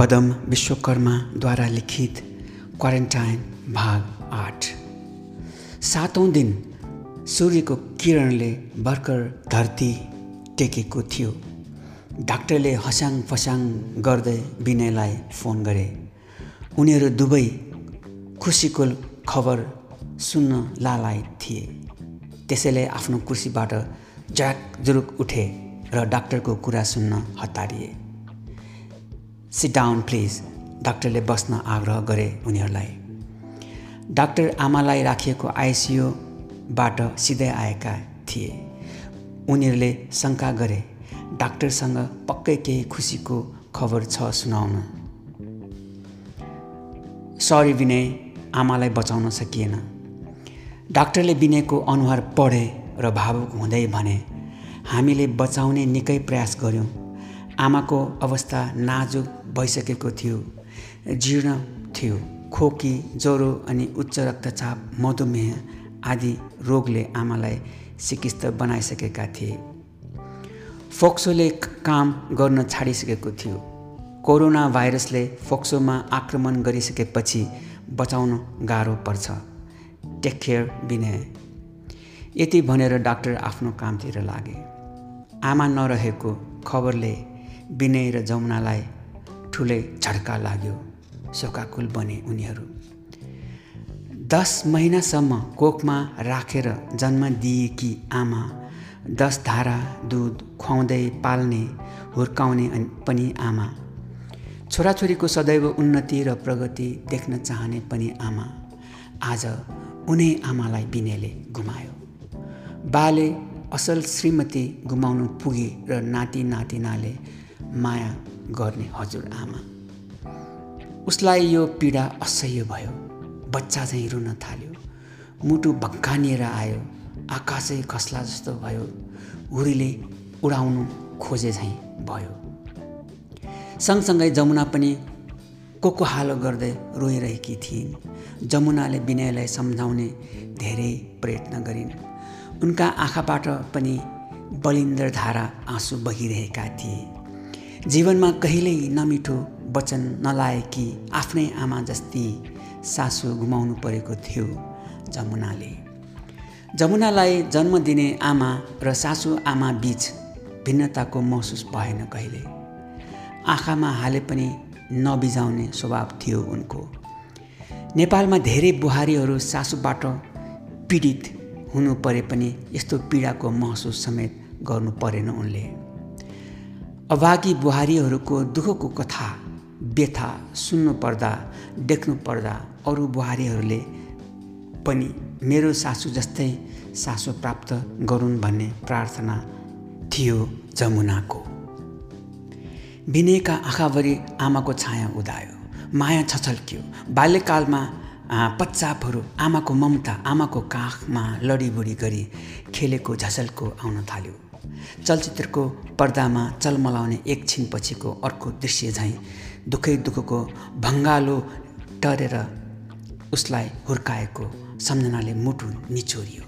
पदम विश्वकर्माद्वारा लिखित क्वारेन्टाइन भाग आठ। सातौँ दिन सूर्यको किरणले भर्खर धरती टेकेको थियो। डाक्टरले हसाङ फसाङ गर्दै विनयलाई फोन गरे। उनीहरू दुवै खुसीको खबर सुन्न लालायत थिए। त्यसैले आफ्नो कुर्सीबाट ज्याक जुरुक उठे र डाक्टरको कुरा सुन्न हतारिए। सिट डाउन प्लिज डाक्टरले बस्न आग्रह गरे उनीहरूलाई। डाक्टर आमालाई राखिएको आइसियुबाट सिधै आएका थिए। उनीहरूले शङ्का गरे। डाक्टरसँग पक्कै केही खुसीको खबर छ सुनाउन। सरी विनय आमालाई बचाउन सकिएन। डाक्टरले विनयको अनुहार पढे र भावुक हुँदै भने हामीले बचाउने निकै प्रयास गऱ्यौँ। आमाको अवस्था नाजुक भइसकेको थियो। जीर्ण थियो। खोकी ज्वरो अनि उच्च रक्तचाप मधुमेह आदि रोगले आमालाई सिकिस्त बनाइसकेका थिए। फोक्सोले काम गर्न छाडिसकेको थियो। कोरोना भाइरसले फोक्सोमा आक्रमण गरिसकेपछि बचाउन गाह्रो पर्छ। Take care Vinay. यति भनेर डाक्टर आफ्नो कामतिर लागे। आमा नरहेको खबरले विनय र जमुनालाई ठुलै झड्का लाग्यो शोकाकुल बने उनीहरू। दस महिनासम्म कोखमा राखेर जन्म दिएकी आमा दस धारा दुध खुवाउँदै पाल्ने हुर्काउने पनि आमा। छोराछोरीको सदैव उन्नति र प्रगति देख्न चाहने पनि आमा। आज उनै आमालाई बिनेले गुमायो। बाले असल श्रीमती गुमाउनु पुगे र नाति नातिनाले माया गर्ने हजुर आमा। उसलाई यो पीडा असह्य भयो। बच्चा चाहिँ रुन थाल्यो। मुटु भक्कानिएर आयो। आकाशै खस्ला जस्तो भयो। हुरीले उडाउनु खोजे झैँ भयो। सँगसँगै जमुना पनि को को हालो गर्दै रोइरहेकी थिइन्। जमुनाले विनयलाई सम्झाउने धेरै प्रयत्न गरिन्। उनका आँखाबाट पनि बलिन्द्र धारा आँसु बगिरहेका थिए। जीवनमा कहिल्यै नमिठो वचन नलाएकी आफ्नै आमा जस्ती सासु गुमाउनु परेको थियो जमुनाले। जमुनालाई जन्म दिने आमा र सासु आमा बिच भिन्नताको महसुस भएन कहिले। आँखामा हाले पनि नबिजाउने स्वभाव थियो उनको। नेपालमा धेरै बुहारीहरू सासुबाट पीडित हुनु परे पनि यस्तो पीडाको महसुस समेत गर्नु परेन उनले। अभागी बुहारीहरूको दुःखको कथा व्यथा सुन्नु पर्दा देख्नु पर्दा अरू बुहारीहरूले पनि मेरो सासु जस्तै सासु प्राप्त गरून् भन्ने प्रार्थना थियो जमुनाको। विनयका आँखाभरि आमाको छाया उदायो माया छछल्क्यो। बाल्यकालमा पच्चापहरू आमाको ममता आमाको काखमा लडीबुडी गरी खेलेको झसल्को आउन थाल्यो। चलचित्रको पर्दामा चलमलाउने एकछिन पछिको अर्को दृश्य झैँ दुःखै दुःखको भङ्गालो टरेर उसलाई हुर्काएको सम्झनाले मुटु निचोरियो।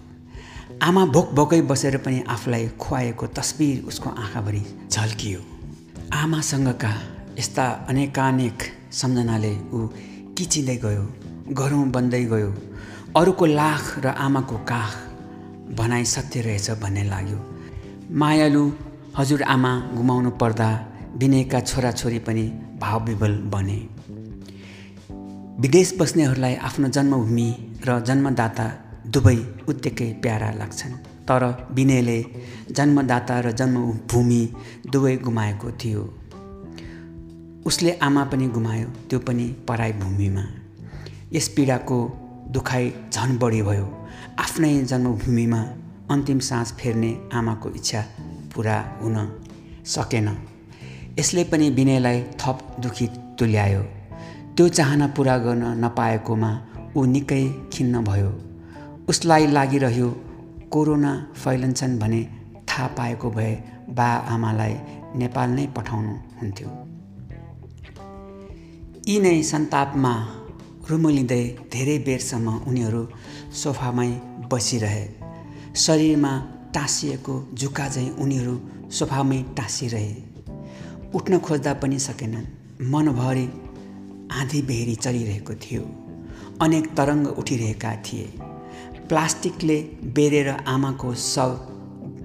आमा भोक भोकै बसेर पनि आफूलाई खुवाएको तस्बिर उसको आँखाभरि झल्कियो। आमासँगका यस्ता अनेकानेक सम्झनाले ऊ किचिँदै गयो गरौँ बन्दै गयो अरूको लाख र आमाको काख भनाइ सत्य रहेछ भन्ने लाग्यो। मायालु हजुरआमा गुमाउनु पर्दा विनयका छोराछोरी पनि भावविवल बने। विदेश बस्नेहरूलाई आफ्नो जन्मभूमि र जन्मदाता दुवै उत्तिकै प्यारा लाग्छन् तर विनयले जन्मदाता र जन्मभूमि दुवै गुमाएको थियो। उसले आमा पनि गुमायो त्यो पनि पराई भूमिमा। यस पीडाको दुखाइ झन बढी भयो। आफ्नै जन्मभूमिमा अन्तिम सास फेर्ने आमाको इच्छा पुरा हुन सकेन। यसले पनि विनयलाई थप दुखी तुल्यायो। त्यो चाहना पुरा गर्न नपाएकोमा ऊ निकै खिन्न भयो। उसलाई लागिरह्यो कोरोना फैलन्छन् भने थाहा पाएको भए बा आमालाई नेपाल नै पठाउनु हुन्थ्यो। यी नै सन्तापमा रुमलिँदै धेरै बेरसम्म उनीहरू सोफामै बसिरहे। शरीरमा टाँसिएको झुक्का चाहिँ उनीहरू सोफामै टाँसिरहे। उठ्न खोज्दा पनि सकेनन्। मनभरि आँधी बेहेरी चलिरहेको थियो। अनेक तरङ्ग उठिरहेका थिए। प्लास्टिकले बेरेर आमाको शव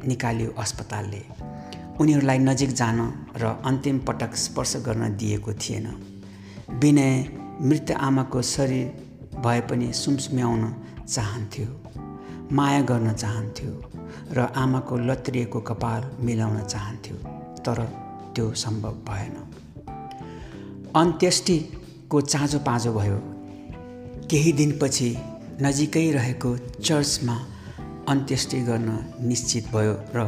निकाल्यो अस्पतालले। उनीहरूलाई नजिक जान र अन्तिम पटक स्पर्श गर्न दिएको थिएन। विनय मृत आमाको शरीर भए पनि सुमसुम्याउन चाहन्थ्यो। माया गर्न चाहन्थ्यो र आमाको लत्रिएको कपाल मिलाउन चाहन्थ्यो तर त्यो सम्भव भएन। अन्त्येष्टिको चाँजो पाँजो भयो। केही दिनपछि नजिकै रहेको चर्चमा अन्त्येष्टि गर्न निश्चित भयो र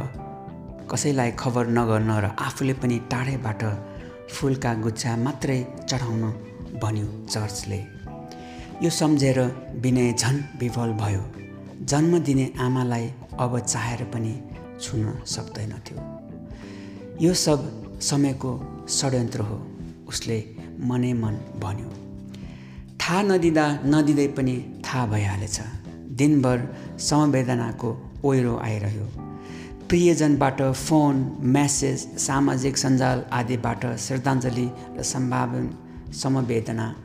कसैलाई खबर नगर्न र आफूले पनि टाढैबाट फुलका गुच्छा मात्रै चढाउन भन्यो चर्चले। यो सम्झेर विनय झन् विफल भयो। जन्म दिने आमालाई अब चाहेर पनि छुन सक्दैनथ्यो यो सब समयको षड्यन्त्र हो उसले मनै मन भन्यो। थाहा नदिँदा नदिँदै पनि थाहा भइहालेछ। दिनभर समवेदनाको ओहिरो आइरह्यो। प्रियजनबाट फोन म्यासेज सामाजिक सञ्जाल आदिबाट श्रद्धाञ्जली र सम्भावन समवेदना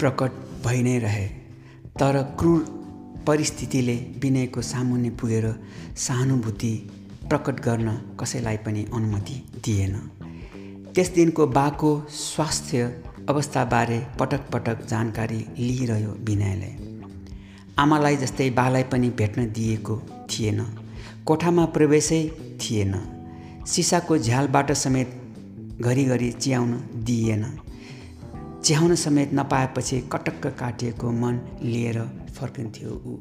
प्रकट भइ नै रहे। तर क्रूर परिस्थितिले विनयको सामुन्ने पुगेर सहानुभूति प्रकट गर्न कसैलाई पनि अनुमति दिएन। त्यस दिनको बाको स्वास्थ्य अवस्थाबारे पटक पटक जानकारी लिइरह्यो विनयले। आमालाई जस्तै बालाई पनि भेट्न दिएको थिएन कोठामा प्रवेशै थिएन सिसाको झ्यालबाट समेत घरिघरि चियाउन दिइएन। चिहाउन समेत नपाएपछि कटक्क काटिएको मन लिएर फर्किन्थ्यो ऊ।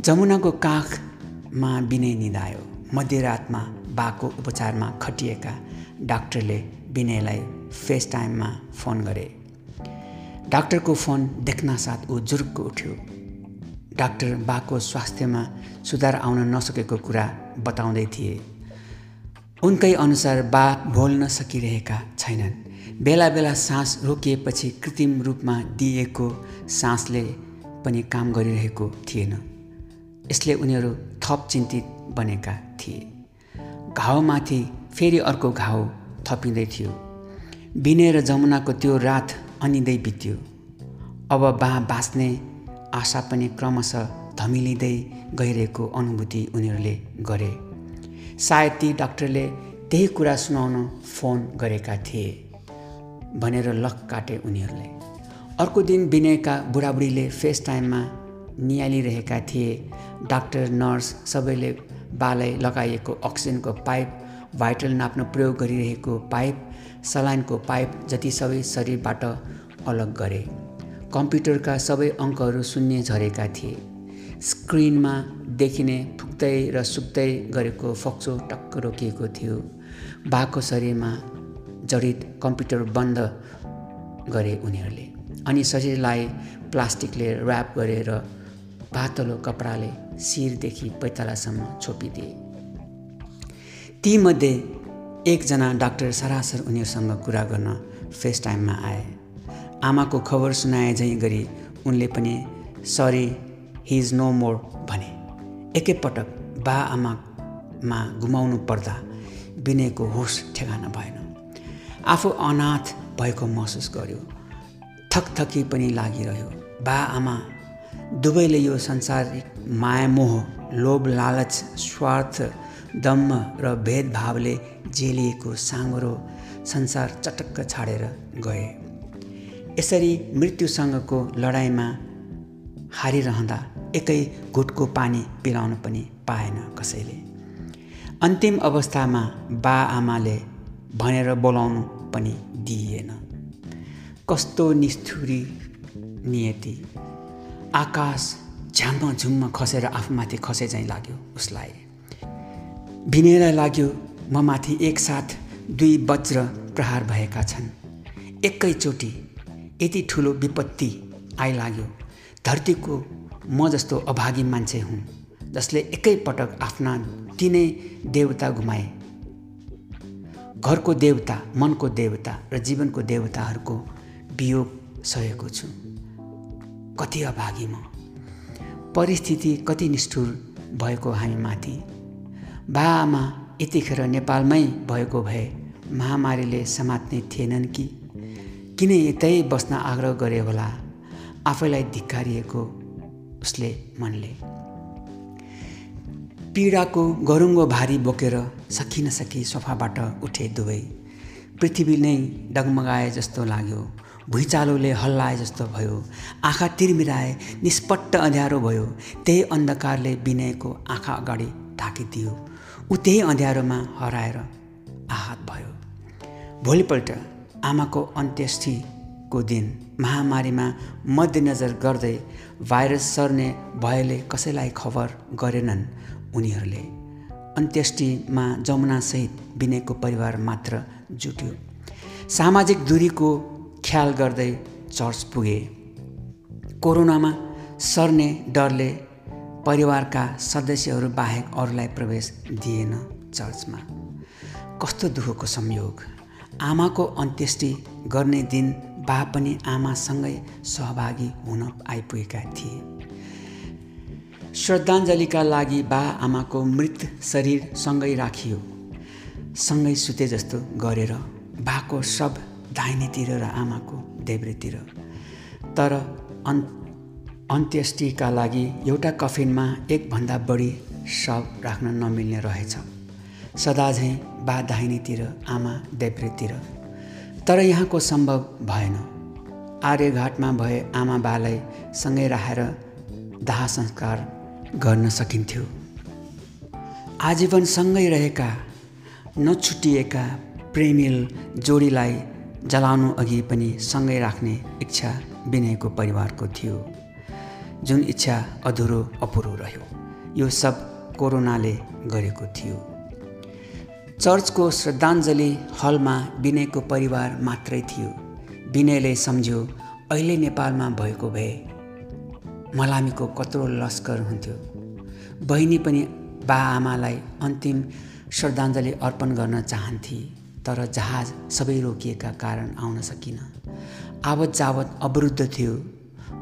जमुनाको काखमा विनय निधायो। मध्यरातमा बाको उपचारमा खटिएका डाक्टरले विनयलाई फेस टाइममा फोन गरे। डाक्टरको फोन देख्न साथ ऊ जुर्क उठ्यो। डाक्टर बाको स्वास्थ्यमा सुधार आउन नसकेको कुरा बताउँदै थिए। उनकै अनुसार बा बोल्न सकिरहेका छैनन्। बेला बेला सास रोकिएपछि कृत्रिम रूपमा दिइएको सासले पनि काम गरिरहेको थिएन। यसले उनीहरू थप चिन्तित बनेका थिए। घाउमाथि फेरि अर्को घाउ थपिँदै थियो। बिने र जमुनाको त्यो रात अनिँदै बित्यो। अब बा बाँच्ने आशा पनि क्रमशः धमिलिँदै गइरहेको अनुभूति उनीहरूले गरे। सायद ती डाक्टरले त्यही कुरा सुनाउन फोन गरेका थिए। भनेर लक काटे उनीहरूले। अर्को दिन विनयका बुढाबुढीले फेस टाइममा निहालिरहेका थिए। डाक्टर नर्स सबैले बालाई लगाइएको अक्सिजनको पाइप भाइटल नाप्न प्रयोग गरिरहेको पाइप सलाइनको पाइप जति सबै शरीरबाट अलग गरे। कम्प्युटरका सबै अङ्कहरू शून्य झरेका थिए। स्क्रिनमा देखिने फुक्दै र सुक्दै गरेको फोक्सो टक्क रोकिएको थियो। बाको शरीरमा जडित कम्प्युटर बन्द गरे उनीहरूले। अनि शरीरलाई प्लास्टिकले ऱ्याप गरेर पातलो कपडाले शिरदेखि पैतालासम्म छोपिदिए। तीमध्ये एकजना डाक्टर सरासर उनीहरूसँग कुरा गर्न फेस टाइममा आए। आमाको खबर सुनाए झैँ गरी उनले पनि sorry he is no more भने। एकैपटक बा आमामा गुमाउनु पर्दा विनयको होस ठेगाना भएन। आफू अनाथ भएको महसुस गर्यो। थकथकी पनि लागिरह्यो। बा आमा दुवैले यो संसारिक मायामोह लोभ लालच स्वार्थ दम्म र भेदभावले जेलिएको साँगुरो संसार चटक्क छाडेर गए। यसरी मृत्युसँगको लडाइँमा हारिरहँदा एकै घुटको पानी पिलाउन पनि पाएन कसैले। अन्तिम अवस्थामा बा आमाले भनेर बोलाउनु पनि दिइएन। कस्तो निष्ठुरी नियति। आकाश झ्याम्म झुम्म खसेर आफूमाथि खसे चाहिँ लाग्यो उसलाई। भिनेर लाग्यो म माथि एकसाथ दुई वज्र प्रहार भएका छन्। एकैचोटि यति ठुलो विपत्ति आइलाग्यो। धरतीको म जस्तो अभागी मान्छे हुँ जसले एकैपटक आफ्ना तिनै देवता गुमाए घरको देवता मनको देवता र जीवनको देवताहरूको वियोग सहेको छु। कति अभागी म। परिस्थिति कति निष्ठुर भएको हामीमाथि। बाआमा यतिखेर नेपालमै भएको भए महामारीले समात्ने थिएनन् कि? किन यतै बस्न आग्रह गरे होला? आफैलाई धिक्कारिएको उसले मनले। पीडाको गरुङ्गो भारी बोकेर सकि नसकी सोफाबाट उठे दुवै। पृथ्वी नै डगमगाए जस्तो लाग्यो भुइँचालोले हल्लाए जस्तो भयो आँखा तिरमिराए निष्पट्ट अँध्यारो भयो त्यही अन्धकारले विनयको आँखा अगाडि ढाकिदियो ऊ त्यही अँध्यारोमा हराएर आहत भयो। भोलिपल्ट आमाको अन्त्येष्टिको दिन महामारीमा मध्यनजर गर्दै भाइरस सर्ने भयले कसैलाई खबर गरेनन् उनीहरूले अन्त्येष्टिमा जमुनासहित विनयको परिवार मात्र जुट्यो। सामाजिक दूरीको ख्याल गर्दै चर्च पुगे। कोरोनामा सर्ने डरले परिवारका सदस्यहरू बाहेक अरूलाई प्रवेश दिएन चर्चमा। कस्तो दुःखको संयोग। आमाको अन्त्येष्टि गर्ने दिन बा पनि आमासँगै सहभागी हुन आइपुगेका थिए। श्रद्धाञ्जलीका लागि बा आमाको मृत शरीर सँगै राखियो। सँगै सुते जस्तो गरेर बाको सब दाहिनेतिर र आमाको देब्रेतिर। तर अन् अन्त्येष्टिका लागि एउटा कफिनमा एकभन्दा बढी सब राख्न नमिल्ने रहेछ। सदा झैँ बा दाहिनेतिर आमा देब्रेतिर। तर यहाँको सम्भव भएन। आर्यघाटमा भए आमा बालाई सँगै राखेर दाह संस्कार गर्न सकिन्थ्यो। आजीवन सँगै रहेका नछुटिएका प्रेमिल जोडीलाई जलाउनु अघि पनि सँगै राख्ने इच्छा विनयको परिवारको थियो। जुन इच्छा अधुरो अपुरो रह्यो। यो सब कोरोनाले गरेको थियो। चर्चको श्रद्धाञ्जली हलमा विनयको परिवार मात्रै थियो। विनयले सम्झ्यो अहिले नेपालमा भएको भए मलामीको कत्रो लस्कर हुन्थ्यो। बहिनी पनि बा आमालाई अन्तिम श्रद्धाञ्जली अर्पण गर्न चाहन्थे तर जहाज सबै रोकिएका कारण आउन सकिन। आवत जावत अवरुद्ध थियो।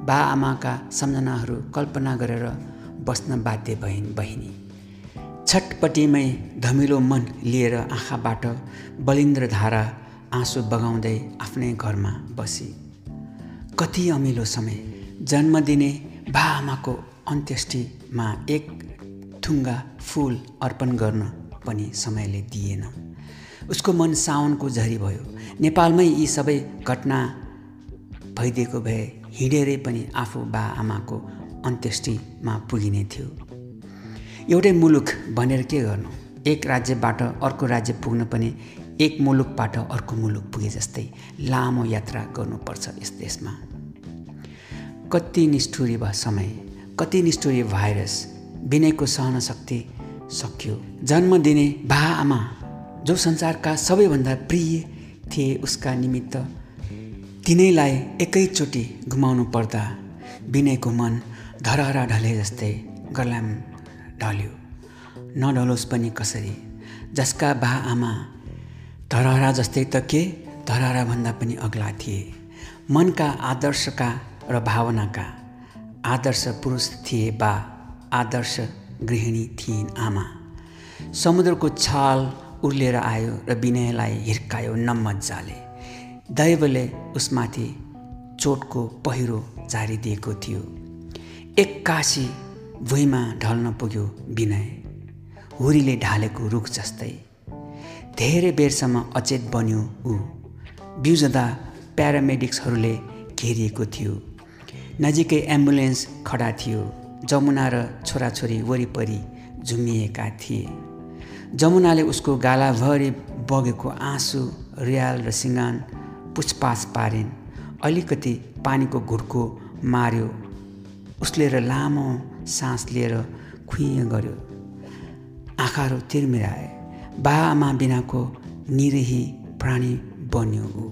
बा आमाका सम्झनाहरू कल्पना गरेर बस्न बाध्य भइन् बहिनी। छटपट्टिमै धमिलो मन लिएर आँखाबाट बलिन्द्र धारा आँसु बगाउँदै आफ्नै घरमा बसी। कति अमिलो समय जन्म दिने बा आमाको अन्त्येष्टिमा एक थुङ्गा फुल अर्पण गर्न पनि समयले दिएन। उसको मन साउनको झरी भयो। नेपालमै यी सबै घटना भइदिएको भए हिँडेरै पनि आफू बा आमाको अन्त्येष्टिमा पुगिने थियो। एउटै मुलुक भनेर के गर्नु? एक राज्यबाट अर्को राज्य पुग्न पनि एक मुलुकबाट अर्को मुलुक पुगे जस्तै लामो यात्रा गर्नुपर्छ यस देशमा। कति निष्ठुरी भयो समय कति निष्ठुरी भाइरस विनयको सहन शक्ति सक्यो। जन्म दिने बा आमा जो संसारका सबैभन्दा प्रिय थिए उसका निमित्त तिनैलाई एकैचोटि गुमाउनु पर्दा विनयको मन धरहरा ढले जस्तै गलाम ढल्यो। नढलोस् पनि कसरी? जसका बा आमा धरहरा जस्तै त के? धरहराभन्दा पनि अग्ला थिए। मनका आदर्शका र भावनाका आदर्श पुरुष थिए बा आदर्श गृहिणी थिइन् आमा। समुद्रको छाल उर्लिएर आयो र विनयलाई हिर्कायो नमजाले दैवले उसमाथि चोटको पहिरो झारिदिएको थियो। एक्कासी भुइँमा ढल्न पुग्यो विनय। हुरीले ढालेको रुख जस्तै। धेरै बेरसम्म अचेत बन्यो ऊ। बिउजदा प्यारामेडिक्सहरूले घेरिएको थियो। नजिकै एम्बुलेन्स खडा थियो। जमुना र छोराछोरी वरिपरि झुमिएका थिए। जमुनाले उसको गालाभरि बगेको आँसु रियाल र सिँगान पुछपाछ पारिन्। अलिकति पानीको घुटको मार्यो। उसले र लामो सास लिएर खुइँ गर्यो। आँखाहरू तिरमिराए। बा बिनाको निरही प्राणी बन्यो ऊ।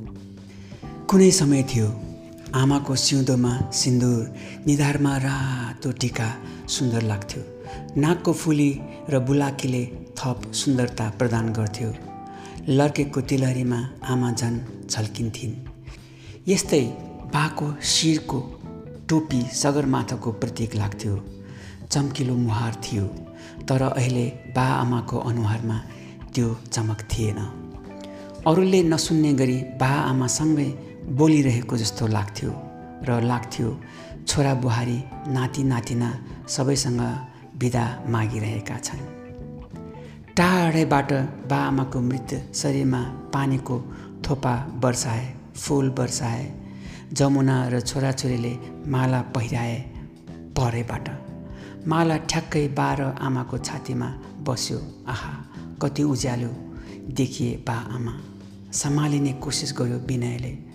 कुनै समय थियो आमाको सिउँदोमा सिन्दुर निधारमा रातो टिका सुन्दर लाग्थ्यो। नाकको फुली र बुलाकीले थप सुन्दरता प्रदान गर्थ्यो। लर्केको तिलहरीमा आमा झन् झल्किन्थिन् यस्तै बाको शिरको टोपी सगरमाथाको प्रतीक लाग्थ्यो। चम्किलो मुहार थियो तर अहिले बा आमाको अनुहारमा त्यो चमक थिएन। अरूले नसुन्ने गरी बा आमासँगै बोलिरहेको जस्तो लाग्थ्यो र लाग्थ्यो छोरा बुहारी नाति नातिना सबैसँग बिदा मागिरहेका छन्। टाढैबाट बाआमाको मृत शरीरमा पानीको थोपा वर्षाए फुल वर्षाए जमुना र छोराछोरीले माला पहिराए परैबाट। माला ठ्याक्कै बाह्र आमाको छातीमा बस्यो आहा कति उज्यालो देखिए बा आमा। सम्हालिने कोसिस गर्यो विनयले।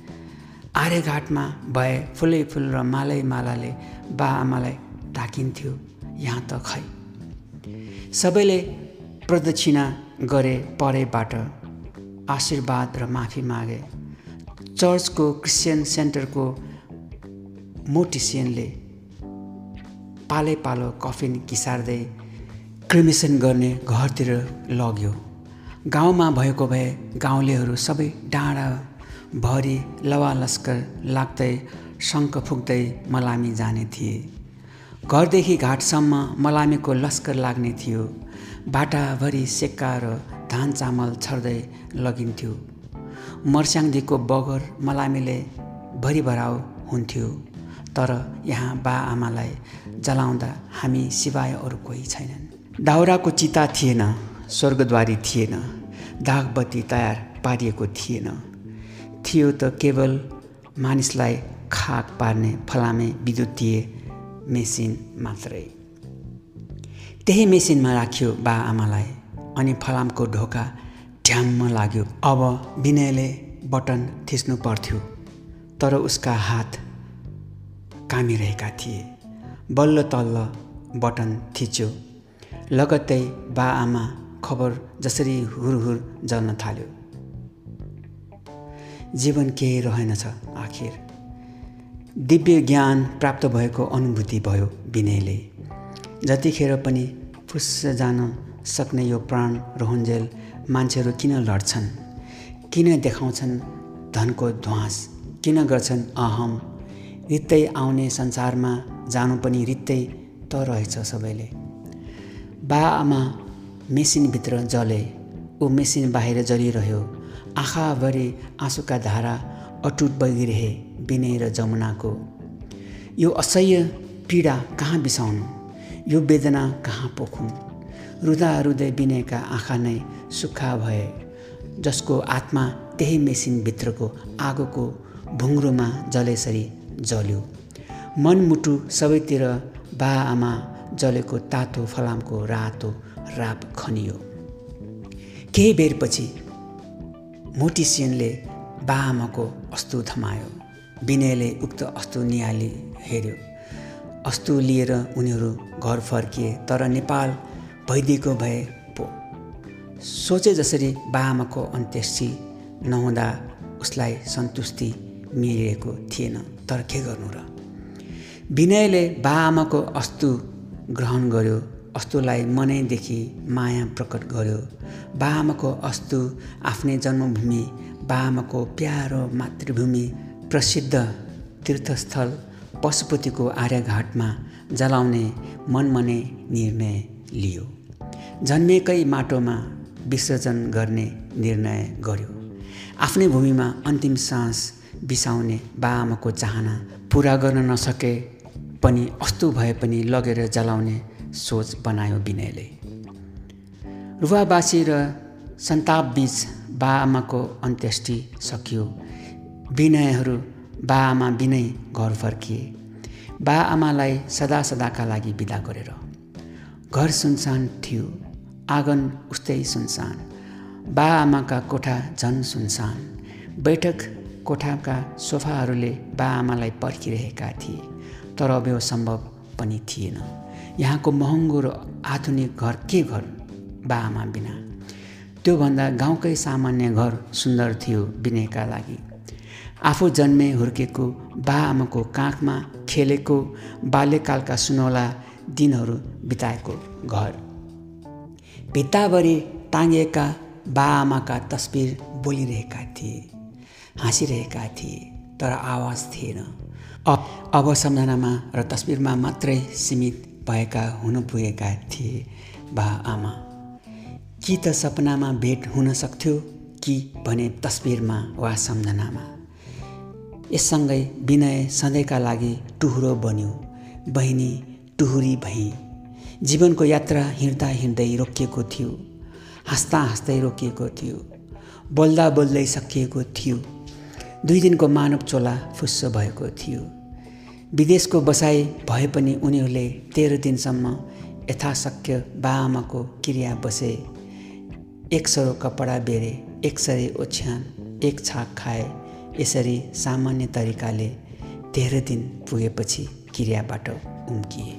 आर्यघाटमा भए फुलै फुल र मालै मालाले बा आमालाई ढाकिन्थ्यो। यहाँ त खै। सबैले प्रदक्षिणा गरे परैबाट आशीर्वाद र माफी मागे। चर्चको क्रिस्चियन सेन्टरको मोटिसियनले पालै पालो कफिन किसार्दै क्रिमिसन गर्ने घरतिर लग्यो। गाउँमा भएको भए गाउँलेहरू सबै डाँडा भरि लवा लस्कर लाग्दै शङ्ख फुक्दै मलामी जाने थिए। घरदेखि घाटसम्म मलामीको लस्कर लाग्ने थियो। बाटाभरि सेक्का र धान चामल छर्दै लगिन्थ्यो। मर्स्याङदेखिको बगर मलामीले भरिभराउ हुन्थ्यो। तर यहाँ बा आमालाई जलाउँदा हामी सिवाय अरू कोही छैनन्। दाउराको चिता थिएन स्वर्गद्वारी थिएन। दागबत्ती तयार पारिएको थिएन। थियो त केवल मानिसलाई खाक पार्ने फलामे विद्युतीय मेसिन मात्रै। त्यही मेसिनमा राख्यो बा आमालाई अनि फलामको ढोका ढ्याम्म लाग्यो। अब विनयले बटन थिच्नु पर्थ्यो तर उसका हात कामिरहेका थिए। बल्ल तल्ल बटन थिच्यो। लगत्तै बा आमा खबर जसरी हुरहुर जल्न थाल्यो। जीवन केही रहेनछ आखिर। दिव्य ज्ञान प्राप्त भएको अनुभूति भयो विनयले। जतिखेर पनि फुस्स जान सक्ने यो प्राण रहन्जेल मान्छेहरू किन लड्छन्? किन देखाउँछन् धनको ध्वास? किन गर्छन् अहम? रित्तै आउने संसारमा जानु पनि रित्तै त रहेछ सबैले। बा आमा मेसिनभित्र जले। ऊ मेसिन बाहिर जलिरह्यो। आँखाभरि आँसुका धारा अटुट बगिरहे विनय र जमुनाको। यो असह्य पीडा कहाँ बिसाउनु? यो वेदना कहाँ पोखुन्? रुदा रुँदै विनयका आँखा नै सुक्खा भए जसको आत्मा त्यही मेसिनभित्रको आगोको भुङ्ग्रोमा जलेसरी जल्यो। मनमुटु सबैतिर बा आमा जलेको तातो फलामको रातो राप खनियो। केही बेरपछि मोटिसियनले बाआमाको अस्तु थमायो। विनयले उक्त अस्तु निहाली हेऱ्यो। अस्तु लिएर उनीहरू घर फर्किए तर नेपाल भइदिएको भए पो। सोचे जसरी बाआमाको अन्त्येष्टि नहुँदा उसलाई सन्तुष्टि मिलिरहेको थिएन तर के गर्नु र? विनयले बाआमाको अस्तु ग्रहण गर्यो। अस्तुलाई मनैदेखि माया प्रकट गर्यो। बाआमाको अस्तु आफ्नै जन्मभूमि बाआमाको प्यारो मातृभूमि प्रसिद्ध तीर्थस्थल पशुपतिको आर्यघाटमा जलाउने मनमने निर्णय लियो। जन्मेकै माटोमा विसर्जन गर्ने निर्णय गर्यो। आफ्नै भूमिमा अन्तिम सास बिसाउने बाआमाको चाहना पुरा गर्न नसके पनि अस्तु भए पनि लगेर जलाउने सोच बनायो विनयले। रुवाबासी र सन्तापबीच बाआमाको अन्त्येष्टि सकियो। विनयहरू बाआमा बिनै घर फर्किए। बाआमालाई सदा सदाका लागि विदा गरेर घर सुनसान थियो। आँगन उस्तै सुनसान। बाआमाका कोठा झन् सुनसान। बैठक कोठाका सोफाहरूले बाआमालाई पर्खिरहेका थिए। तर अब यो सम्भव पनि थिएन। यहाँको महँगो र आधुनिक घर के घर बाआमा बिना? त्योभन्दा गाउँकै सामान्य घर सुन्दर थियो विनयका लागि। आफू जन्मे हुर्केको बाआमाको काखमा खेलेको बाल्यकालका सुनौला दिनहरू बिताएको घर। भित्ताभरि टाँगिएका बाआमाका तस्बिर बोलिरहेका थिए हाँसिरहेका थिए तर आवाज थिएन। अब अब सम्झनामा र तस्बिरमा मात्रै सीमित भएका हुन पुगेका थिए बा आमा। कि त सपनामा भेट हुन सक्थ्यो कि भने तस्बिरमा वा सम्झनामा? यससँगै विनय सधैँका लागि टुहुरो बन्यो बहिनी टुहुरी भई। जीवनको यात्रा हिँड्दा हिँड्दै रोकिएको थियो हाँस्दा हाँस्दै रोकिएको थियो बोल्दा बोल्दै सकिएको थियो। दुई दिनको मानव चोला फुस्स भएको थियो। विदेशको बसाइ भए पनि उनीहरूले तेह्र दिनसम्म यथाशक्य बाआमाको क्रिया बसे। एक सरो कपडा बेरे एक सरी ओछ्यान एक छाक खाए यसरी सामान्य तरिकाले तेह्र दिन पुगेपछि क्रियाबाट उम्किए।